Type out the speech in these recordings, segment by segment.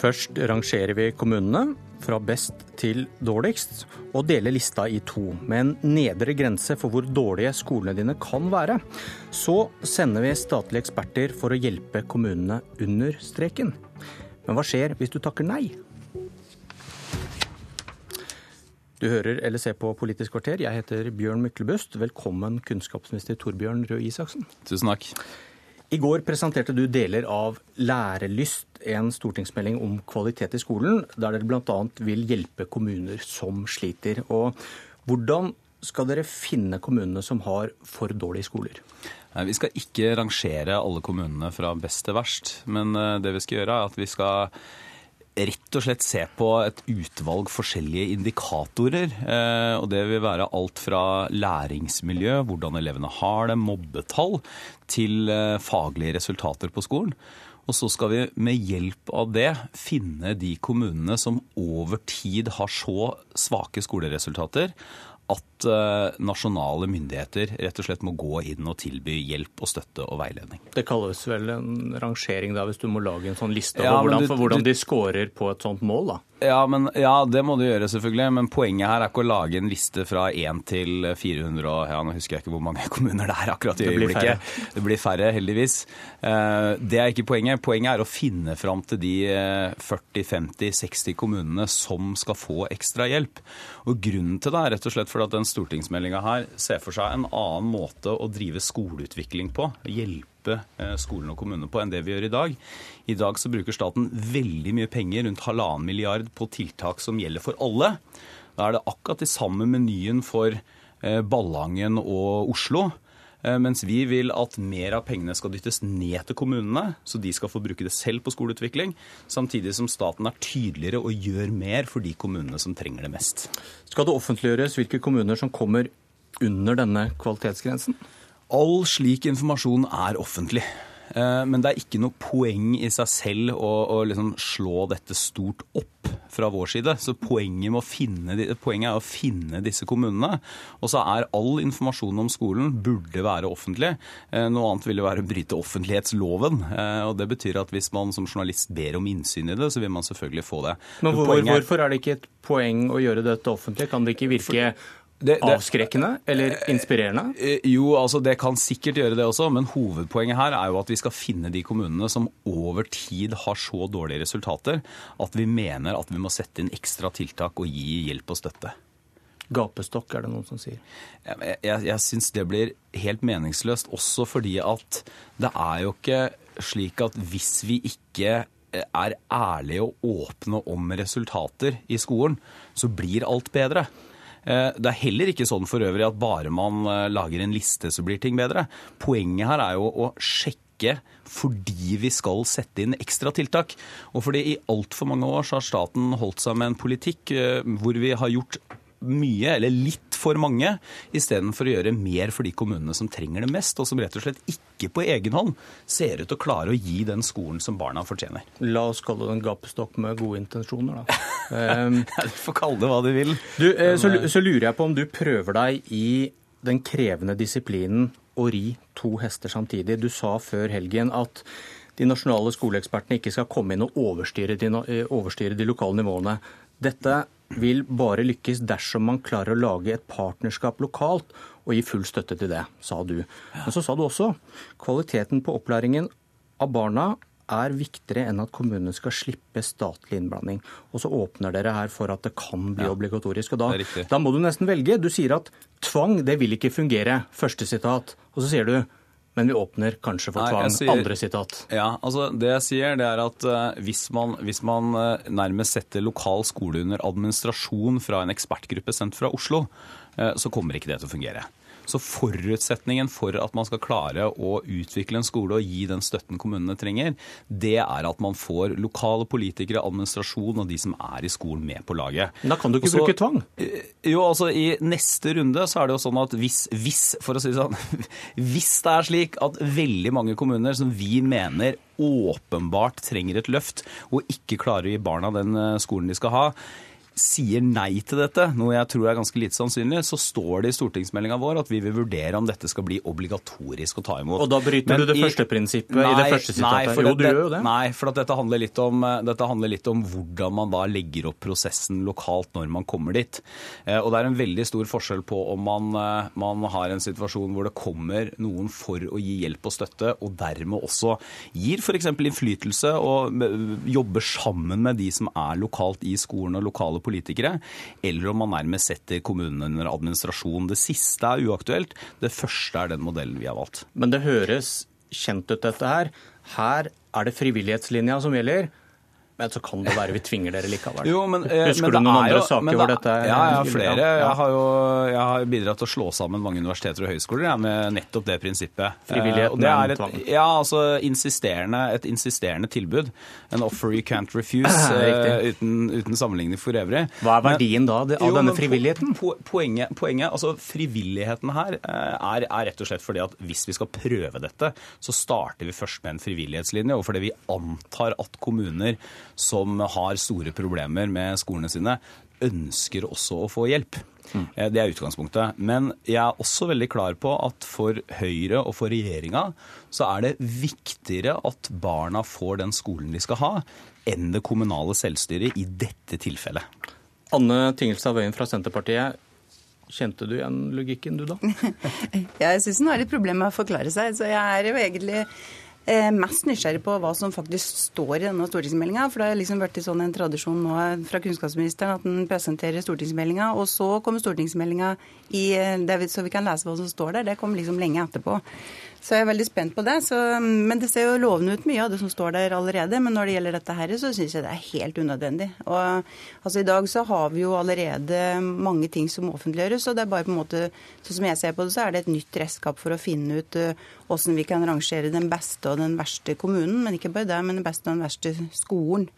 Først rangerer vi kommunene fra best til dårligst, og deler lista i to, med en nedre grense for hvor dårlige skolene dine kan være. Så sender vi statlige eksperter for å hjelpe kommunene under streken. Men hva skjer hvis du takker nei? Du hører eller ser på Politisk kvarter. Jeg heter Bjørn Myklebust. Velkommen, kunnskapsminister Torbjørn Røe Isaksen. Tusen takk. I går presenterte du deler av Lærelyst, en stortingsmelding om kvalitet i skolen, der dere bl.a. vil hjelpe kommuner som sliter. Og hvordan skal dere finne kommunene som har for dårlige skoler? Vi skal ikke rangere alle kommunene fra best til verst, men eh, det vi skal gjøre er at vi skal rett og slett se på et utvalg forskjellige indikatorer. Eh, og det vil være alt fra læringsmiljø, hvordan elevene har det, mobbetall, til eh, faglige resultater på skolen. Og så skal vi med hjelp av det finne de kommunene som over tid har så svake skoleresultater at uh, nasjonale myndigheter rett og slett må gå inn og tilby hjelp og støtte og veiledning. Det kalles vel en rangering da, hvis du må lage en sånn liste over ja, hvordan, du, hvordan, de scorer på et sånt mål? da? Ja, men, ja, det må du gjøre, selvfølgelig. Men poenget her er ikke å lage en liste fra 1 til 400 og ja, Nå husker jeg ikke hvor mange kommuner det er akkurat i øyeblikket. Det blir færre, heldigvis. Eh, det er ikke poenget. Poenget er å finne fram til de 40-50-60 kommunene som skal få ekstra hjelp. Og Grunnen til det er rett og slett for at den stortingsmeldinga her ser for seg en annen måte å drive skoleutvikling på. Hjelpe eh, skolen og kommunene på enn det vi gjør i dag. I dag så bruker staten veldig mye penger, rundt halvannen milliard, på tiltak som gjelder for alle. Da er det akkurat de samme menyen for eh, Ballangen og Oslo. Eh, mens vi vil at mer av pengene skal dyttes ned til kommunene, så de skal få bruke det selv på skoleutvikling. Samtidig som staten er tydeligere og gjør mer for de kommunene som trenger det mest. Skal det offentliggjøres hvilke kommuner som kommer under denne kvalitetsgrensen? All slik informasjon er offentlig. Eh, men det er ikke noe poeng i seg selv å, å liksom slå dette stort opp fra vår side. Så poenget, finne, poenget, er å finne disse kommunene. Og så er all informasjon om skolen burde være offentlig. Eh, noe annet ville være å bryte offentlighetsloven. Eh, og det betyr at hvis man som journalist ber om innsyn i det, så vil man selvfølgelig få det. Men hvor, er, hvorfor er det ikke et poeng å gjøre dette offentlig? Kan det ikke virke det, det, Avskrekkende eller inspirerende? Eh, jo, altså det kan sikkert gjøre det også, men hovedpoenget her er jo at vi skal finne de kommunene som over tid har så dårlige resultater at vi mener at vi må sette inn ekstra tiltak og gi hjelp og støtte. Gapestokk, er det noen som sier. Jeg, jeg, jeg syns det blir helt meningsløst, også fordi at det er jo ikke slik at hvis vi ikke er ærlige og åpne om resultater i skolen, så blir alt bedre. Eh, det er heller ikke sånn for øvrig at bare man eh, lager en liste, så blir ting bedre. Poenget her er jo å sjekke fordi vi skal sette inn ekstra tiltak. Og fordi i altfor mange år så har staten holdt seg med en politikk eh, hvor vi har gjort mye, eller litt for mange, istedenfor å gjøre mer for de kommunene som trenger det mest, og som rett og slett ikke på egen hånd ser ut til å klare å gi den skolen som barna fortjener. La oss kalle det en gapestokk med gode intensjoner, da. um, du får kalle det hva du vil. Du, eh, så, så lurer jeg på om du prøver deg i den krevende disiplinen å ri to hester samtidig. Du sa før helgen at de nasjonale skoleekspertene ikke skal komme inn og overstyre de, eh, overstyre de lokale nivåene. Dette vil bare lykkes dersom man klarer å lage et partnerskap lokalt og gi full støtte til det, sa du. Men så sa du også kvaliteten på opplæringen av barna er viktigere enn at kommunene skal slippe statlig innblanding. Og så åpner dere her for at det kan bli ja, obligatorisk. og da, da må du nesten velge. Du sier at tvang det vil ikke fungere. Første sitat. Og så sier du men vi åpner kanskje for tvang. Sier, andre sitat. Ja, altså Det jeg sier, det er at uh, hvis, man, hvis man uh, nærmest setter lokal skole under administrasjon fra en ekspertgruppe sendt fra Oslo, uh, så kommer ikke det til å fungere. Så forutsetningen for at man skal klare å utvikle en skole og gi den støtten kommunene trenger, det er at man får lokale politikere, administrasjon og de som er i skolen med på laget. Da kan du ikke Også, bruke tvang? Eh, jo, altså i neste runde så er det jo sånn at hvis, hvis, for å si det sånn, hvis det er slik at veldig mange kommuner som vi mener åpenbart trenger et løft og ikke klarer å gi barna den eh, skolen de skal ha, sier nei til dette, noe jeg tror er ganske lite sannsynlig, så står det i stortingsmeldinga vår at vi vil vurdere om dette skal bli obligatorisk å ta imot. Og da bryter Men du det i, første prinsippet nei, i det første sitatet? Nei, jo, du gjør jo det. Nei, for dette handler, om, dette, handler litt om, hvordan man da legger opp prosessen lokalt når man kommer dit. Eh, og det er en veldig stor forskjell på om man, eh, man har en situasjon hvor det kommer noen for å gi hjelp og støtte, og dermed også gir f.eks. innflytelse og jobber sammen med de som er lokalt i skolen og lokale politikere, eller om man nærmest setter kommunen under administrasjon. Det siste er uaktuelt. Det første er den modellen vi har valgt. Men det høres kjent ut, dette her. Her er det frivillighetslinja som gjelder. Men så kan det være vi tvinger dere likevel. Jo, men, eh, Husker men du noen andre jo, saker hvor dette er Ja, jeg har flere. Jeg har jo jeg har bidratt til å slå sammen mange universiteter og høyskoler jeg, med nettopp det prinsippet. Frivillighet det er tvang. Ja, altså insisterende, et insisterende tilbud. En offer you can't refuse, uh, uten, uten, sammenligning for øvrig. Hva er verdien men, da av jo, denne frivilligheten? Po, poenget, poenget, altså Frivilligheten her er, er, rett og slett fordi at hvis vi skal prøve dette, så starter vi først med en frivillighetslinje, og fordi vi antar at kommuner som har store problemer med skolene sine, ønsker også å få hjelp. Mm. Det er utgangspunktet. Men jeg er også veldig klar på at for Høyre og for regjeringa så er det viktigere at barna får den skolen de skal ha, enn det kommunale selvstyret i dette tilfellet. Anne Tingelstad Wøien fra Senterpartiet. Kjente du igjen logikken, du da? jeg syns hun har litt problemer med å forklare seg. Så jeg er jo egentlig Eh, mest nysgjerrig på hva som faktisk står i denne stortingsmeldinga. For det har liksom vært sånn en tradisjon nå fra kunnskapsministeren at den presenterer stortingsmeldinga, og så kommer stortingsmeldinga i, det, så vi kan lese hva som står der. Det kommer liksom lenge etterpå. Så jeg er veldig spent på det. Så, men det ser jo lovende ut mye av det som står der allerede. Men når det gjelder dette her, så syns jeg det er helt unødvendig. Og altså I dag så har vi jo allerede mange ting som offentliggjøres, og det er bare på en måte, sånn som jeg ser på det, så er det et nytt redskap for å finne ut uh, hvordan vi kan rangere den beste og den verste kommunen, men ikke bare det, men den beste og den verste skolen.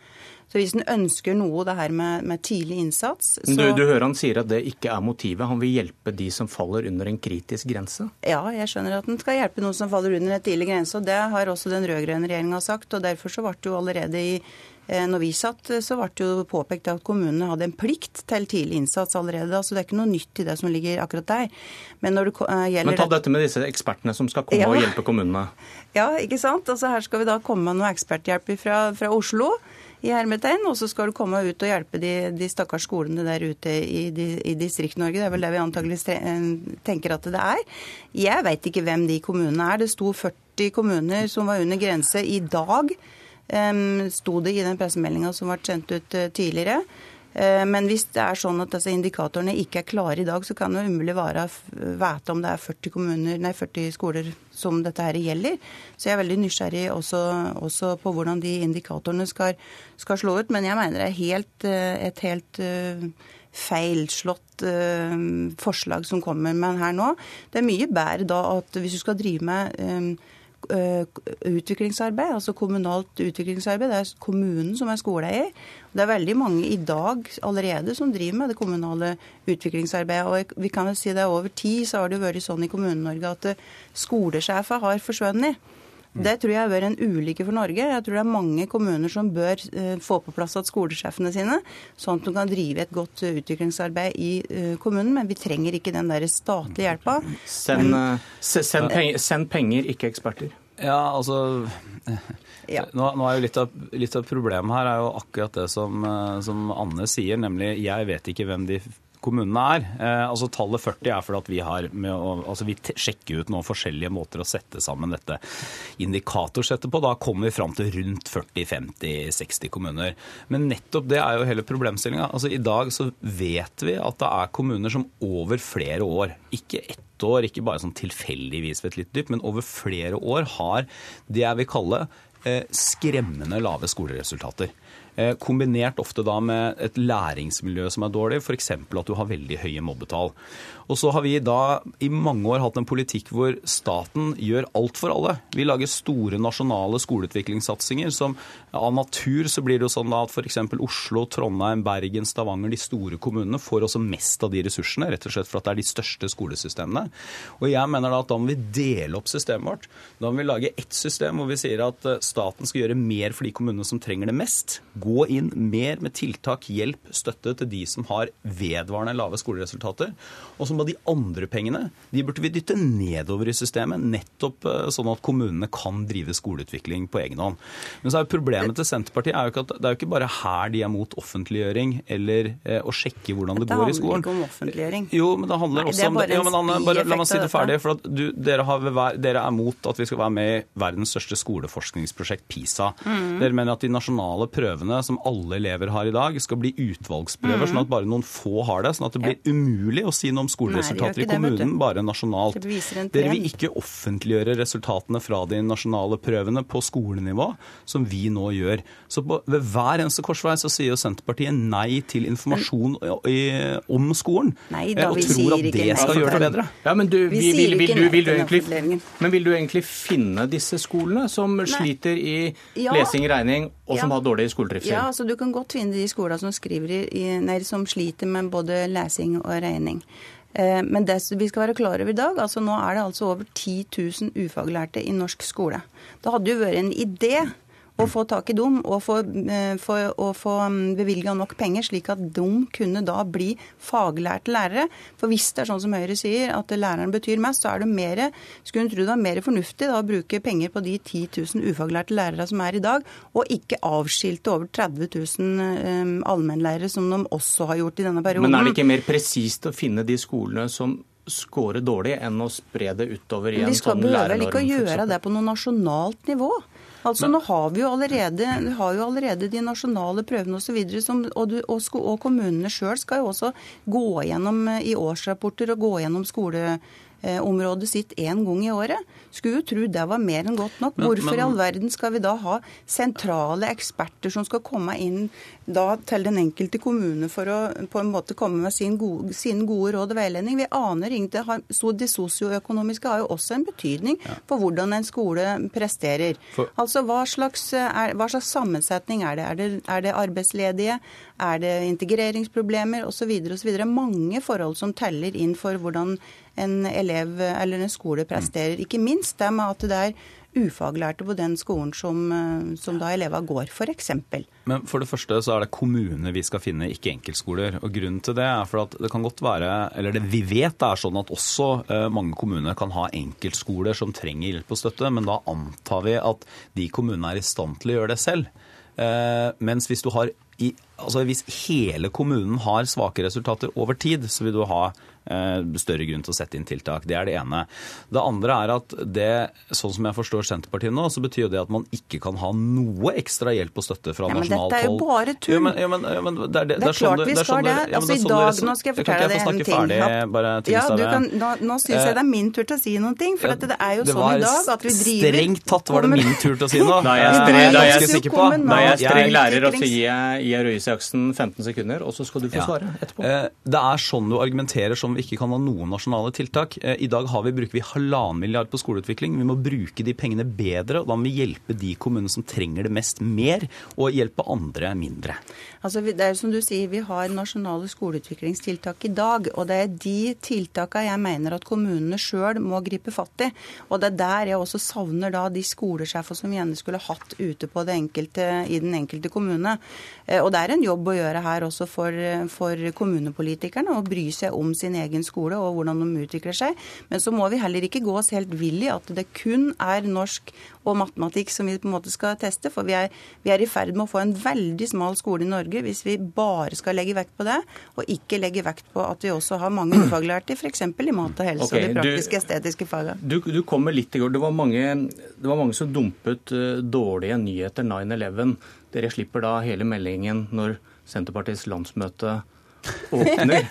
Så hvis en ønsker noe, det her med, med tidlig innsats så... du, du, hører han sier at det ikke er motivet. Han vil hjelpe de som faller under en kritisk grense? Ja, jeg skjønner at han skal hjelpe noen som faller under en tidlig grense. og Det har også den rød-grønne regjeringa sagt. og Derfor så ble det jo allerede i eh, når vi satt, så ble det jo påpekt at kommunene hadde en plikt til tidlig innsats allerede. altså Det er ikke noe nytt i det som ligger akkurat der. Men når det uh, gjelder... Men ta dette med disse ekspertene som skal komme ja. og hjelpe kommunene. Ja, ikke sant. Altså Her skal vi da komme med noe eksperthjelp fra, fra Oslo i hermetegn, og så skal du komme ut og hjelpe de, de stakkars skolene der ute i, i Distrikt-Norge. Det er vel det vi antagelig eh, tenker at det er. Jeg veit ikke hvem de kommunene er. Det sto 40 kommuner som var under grense i dag. Um, sto det i den pressemeldinga som ble sendt ut uh, tidligere. Eh, men hvis det er sånn at disse indikatorene ikke er klare i dag, så kan det umulig være vite om det er 40, kommuner, nei, 40 skoler som dette her gjelder. Så jeg er veldig nysgjerrig også, også på hvordan de indikatorene skal, skal, slå ut. Men jeg mener det er helt, eh, et helt uh, feilslått forslag som kommer med her nå. Det er mye bedre da at hvis du skal drive med Eh, utviklingsarbeid, altså kommunalt utviklingsarbeid. Det er kommunen som er skoleeier. Det er veldig mange i dag allerede som driver med det kommunale utviklingsarbeidet. Og vi kan vel si det Over tid så har det jo vært sånn i Kommune-Norge at eh, skolesjefer har forsvunnet. Det tror jeg har vært en ulykke for Norge. Jeg tror det er mange kommuner som bør uh, få på plass at skolesjefene sine, sånn at de kan drive et godt utviklingsarbeid i kommunen. Men vi trenger ikke den der statlige hjelpa. Send, send, penger, send penger, ikke eksperter. Ja, altså ja. Nå, nå, er jo litt av, litt av, problemet her er jo akkurat det som, som Anne sier, nemlig jeg vet ikke hvem de kommunene er. Eh, altså Tallet 40 er fordi at vi har med å, altså vi sjekker ut noen forskjellige måter å sette sammen dette indikatorsettet på. Da kommer vi fram til rundt 40-50-60 kommuner. Men nettopp det er jo hele problemstillinga. Altså, I dag så vet vi at det er kommuner som over flere år, ikke ett år, ikke bare sånn tilfeldigvis ved et litt dypp, men over flere år har det jeg vil kalle eh, skremmende lave skoleresultater. Eh, kombinert ofte da med et læringsmiljø som er dårlig, f.eks. at du har veldig høye mobbetall. Og så har vi da i mange år hatt en politikk hvor staten gjør alt for alle. Vi lager store nasjonale skoleutviklingssatsinger som av natur så blir det jo sånn da at f.eks. Oslo, Trondheim, Bergen, Stavanger, de store kommunene får også mest av de ressursene, rett og slett for at det er de største skolesystemene. Og jeg mener da at da må vi dele opp systemet vårt. Da må vi lage ett system hvor vi sier at eh, staten skal gjøre mer for de kommunene som trenger det mest. Gå inn mer med tiltak, hjelp, støtte til de som har vedvarende lave skoleresultater. Og så må de andre pengene de burde vi dytte nedover i systemet, nettopp eh, sånn at kommunene kan drive skoleutvikling på egen hånd. Men så er problemet til Senterpartiet er jo ikke at det er jo ikke bare her de er mot offentliggjøring eller eh, å sjekke hvordan det, det går i skolen. Det handler ikke om offentliggjøring. Jo, men det handler Nei, også om det. Jo, men Anne, bare, La meg si det ferdig. for at du, dere, har, dere, er mot at vi skal være med i verdens største skoleforskningsprosjekt, PISA. Mm. Dere mener at de nasjonale prøvene som alle elever har i dag, skal bli utvalgsprøver, sånn at bare noen få har det. Sånn at det blir umulig å si noe om skoleresultater Mm. Nei, i kommunen, det, bare nasjonalt. Dere vil ikke offentliggjøre resultatene fra de nasjonale prøvene på skolenivå, som vi nå gjør. Så på, ved hver eneste korsvei så sier jo Senterpartiet nei til informasjon i, om skolen. Nei eh, da, og vi tror sier at det nei skal gjøre det bedre. Ja, men, du, Vi vil, vil, vil, du, vil, du egentlig, men vil du egentlig finne disse skolene som sliter i Ja. lesing, regning, og som Ja. har dårlig Ja, altså Du kan godt finne de skolene som, som sliter med både lesing og regning. Eh, Men det vi skal være klar over i dag, altså nå er det altså over 10 000 ufaglærte i norsk skole. Det hadde jo vært en idé å få tak i dem og få, eh, få, og få bevilga nok penger, slik at de kunne da bli faglærte lærere. For hvis det er sånn som Høyre sier, at læreren betyr mest, så er det mer, skulle en tro det er mer fornuftig da, å bruke penger på de 10 000 ufaglærte lærere som er i dag, og ikke avskilte over 30 000 eh, allmennlærere, som de også har gjort i denne perioden. Men er det ikke mer presist å finne de skolene som scorer dårlig, enn å spre det utover i Men en de skal sånn behøver vel lærernorm? ikke å gjøre det på noe nasjonalt nivå. Altså Nå har vi jo allerede, vi har jo allerede de nasjonale prøvene osv. Og, og, og, og kommunene sjøl skal jo også gå gjennom eh, i årsrapporter og gå gjennom skoleområdet sitt én gang i året. Skulle jo tro det var mer enn godt nok. Hvorfor i all verden skal vi da ha sentrale eksperter som skal komme inn da til den enkelte kommune for å på en måte komme med sin gode, sine gode råd og veiledning? Vi aner ingenting. Det sosioøkonomiske har jo også en betydning for hvordan en skole presterer. Altså hva slags, er, hva slags sammensetning er det? Er det, er det arbeidsledige? Er det integreringsproblemer osv. osv.? Mange forhold som teller inn for hvordan en elev eller en skole presterer. Ikke minst det med at det er ufaglærte på den skolen som, eh, som da elevene går, f.eks. Men for det første så er det kommunene vi skal finne, ikke enkeltskoler. Og grunnen til det er for at det kan godt være, eller det vi vet det er sånn at også eh, mange kommuner kan ha enkeltskoler som trenger hjelp og støtte, men da antar vi at de kommunene er i stand til å gjøre det selv. Eh, mens hvis du har i, altså hvis hele kommunen har svake resultater over tid, så vil du ha større grunn til å sette inn tiltak. Det er det ene. Det andre er at det, sånn som jeg forstår Senterpartiet nå, så betyr jo det at man ikke kan ha noe ekstra hjelp og støtte fra nasjonalt Ja, men dette er jo bare tull. Ja, men, ja, men, det, er, det, Det er sånn klart vi er skal sånn det. ja, Altså det I sånn dag, nå skal jeg fortelle deg en ting. Ferdig, bare, ja, du kan, nå nå syns jeg det er min tur til å si noe. For at det er jo Det sånn i dag at vi driver Strengt tatt var det min tur til å si noe. Da er jeg Eh, jeg er jeg sikker på. Da er jeg streng lærer, og så gir jeg, Røe Isaksen 15 sekunder, og så skal du få svare etterpå. Eh, Det er sånn du argumenterer som vi ikke kan ha noen nasjonale tiltak. Eh, I dag vi, bruker vi halvannen milliard på skoleutvikling. Vi må bruke de pengene bedre, og da må vi hjelpe de kommunene som trenger det mest, mer, og hjelpe andre mindre. Altså, det er som du sier, Vi har nasjonale skoleutviklingstiltak i dag. og Det er de tiltakene jeg mener at kommunene sjøl må gripe fatt i. og Det er der jeg også savner da de skolesjefene som gjerne skulle hatt ute på det enkelte, i den enkelte kommune. Eh, Og Det er en jobb å gjøre her også for, for kommunepolitikerne å bry seg om sin egen skole og hvordan de utvikler seg. Men så må vi heller ikke gå oss helt vill i at det kun er norsk og matematikk som vi på en måte skal teste. For vi er, vi er i ferd med å få en veldig smal skole i Norge hvis vi bare skal legge vekt på det, og ikke legge vekt på at vi også har mange ufaglærte, f.eks. i mat og helse okay, og de du- praktiske estetiske fagene. Du, du kommer litt i går. Det var mange, det var mange som dumpet uh, dårlige nyheter 9-11. Dere slipper da hele meldingen når Senterpartiets landsmøte åpner.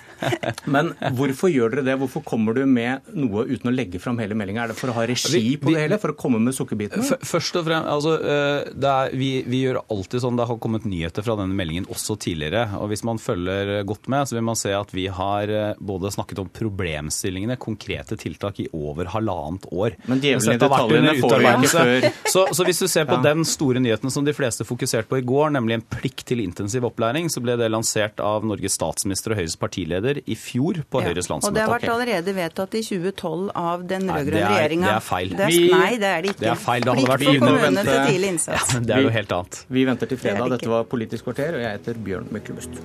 Men hvorfor gjør dere det? Hvorfor kommer du med noe uten å legge fram hele meldinga? Er det for å ha regi på det hele? For å komme med sukkerbitene? Først og fremst, altså, eh, det er, vi, vi gjør alltid sånn, det har kommet nyheter fra denne meldingen også tidligere. og Hvis man følger godt med, så vil man se at vi har eh, både snakket om problemstillingene, konkrete tiltak i over halvannet år. Men djevelen i detaljene får vi ikke før Så, så hvis du ser på Ja. den store nyheten som de fleste fokuserte på i går, nemlig en plikt til intensiv opplæring, så ble det lansert av Norges statsminister og Høyres partileder i fjor på Høyres landsmøte. Og det har vært allerede vedtatt i 2012 av den rød-grønne er- regjeringa. det er feil. Det er, nei, det er det ikke. Det er feil. Det hadde vært for kommunene til tidlig Ja, innsats. men det er jo helt annet. Vi venter til fredag. det Dette var Politisk kvarter, og jeg heter Bjørn Myklebust.